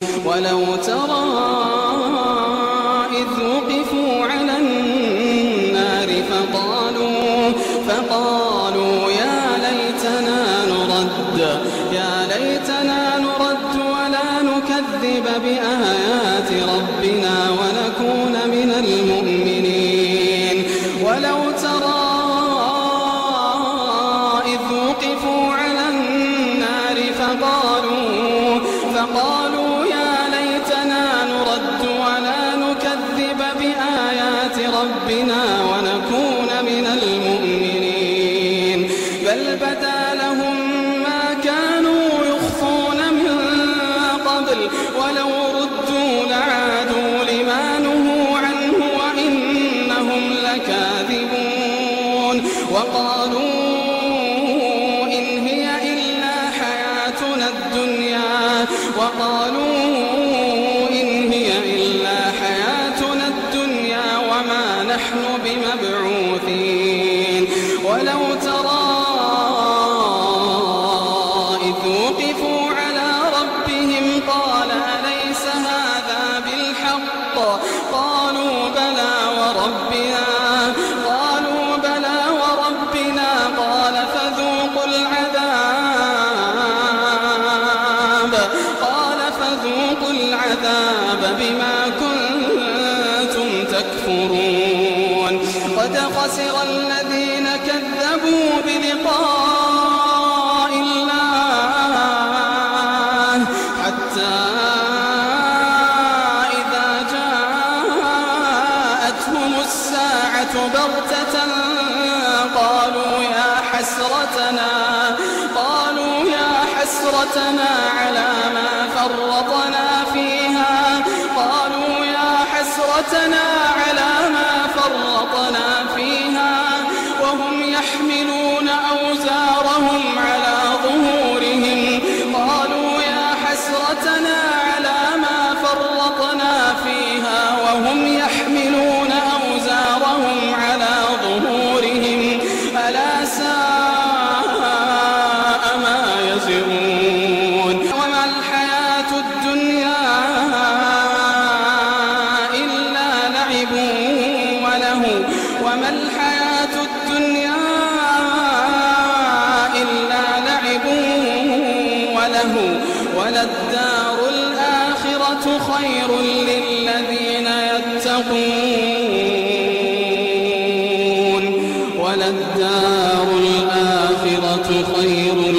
ولو ترى إذ وقفوا على النار فقالوا فقالوا يا ليتنا نرد يا ليتنا نرد ولا نكذب بآيات ربنا ونكون من المؤمنين. ولو ترى إذ وقفوا على النار فقالوا فقالوا بآيات ربنا ونكون من المؤمنين. بل بدا لهم ما كانوا يخفون من قبل ولو ردوا لعادوا لما نهوا عنه وإنهم لكاذبون. وقالوا إن هي إلا حياتنا الدنيا. وقالوا نحن بمبعوثين. ولو ترى إذ وقفوا على ربهم قال أليس هذا بالحق؟ قالوا بلى وربنا. قالوا بلى وربنا. قال فذوقوا العذاب. قال فذوقوا العذاب بما كنتم تكفرون. قد خسر الذين كذبوا بلقاء الله حتى إذا جاءتهم الساعة بغتة قالوا يا حسرتنا قالوا يا حسرتنا على ما فرطنا فيها قالوا يا حسرتنا وما الحياة الدنيا إلا لعب وله وللدار الآخرة خير للذين يتقون وللدار الآخرة خير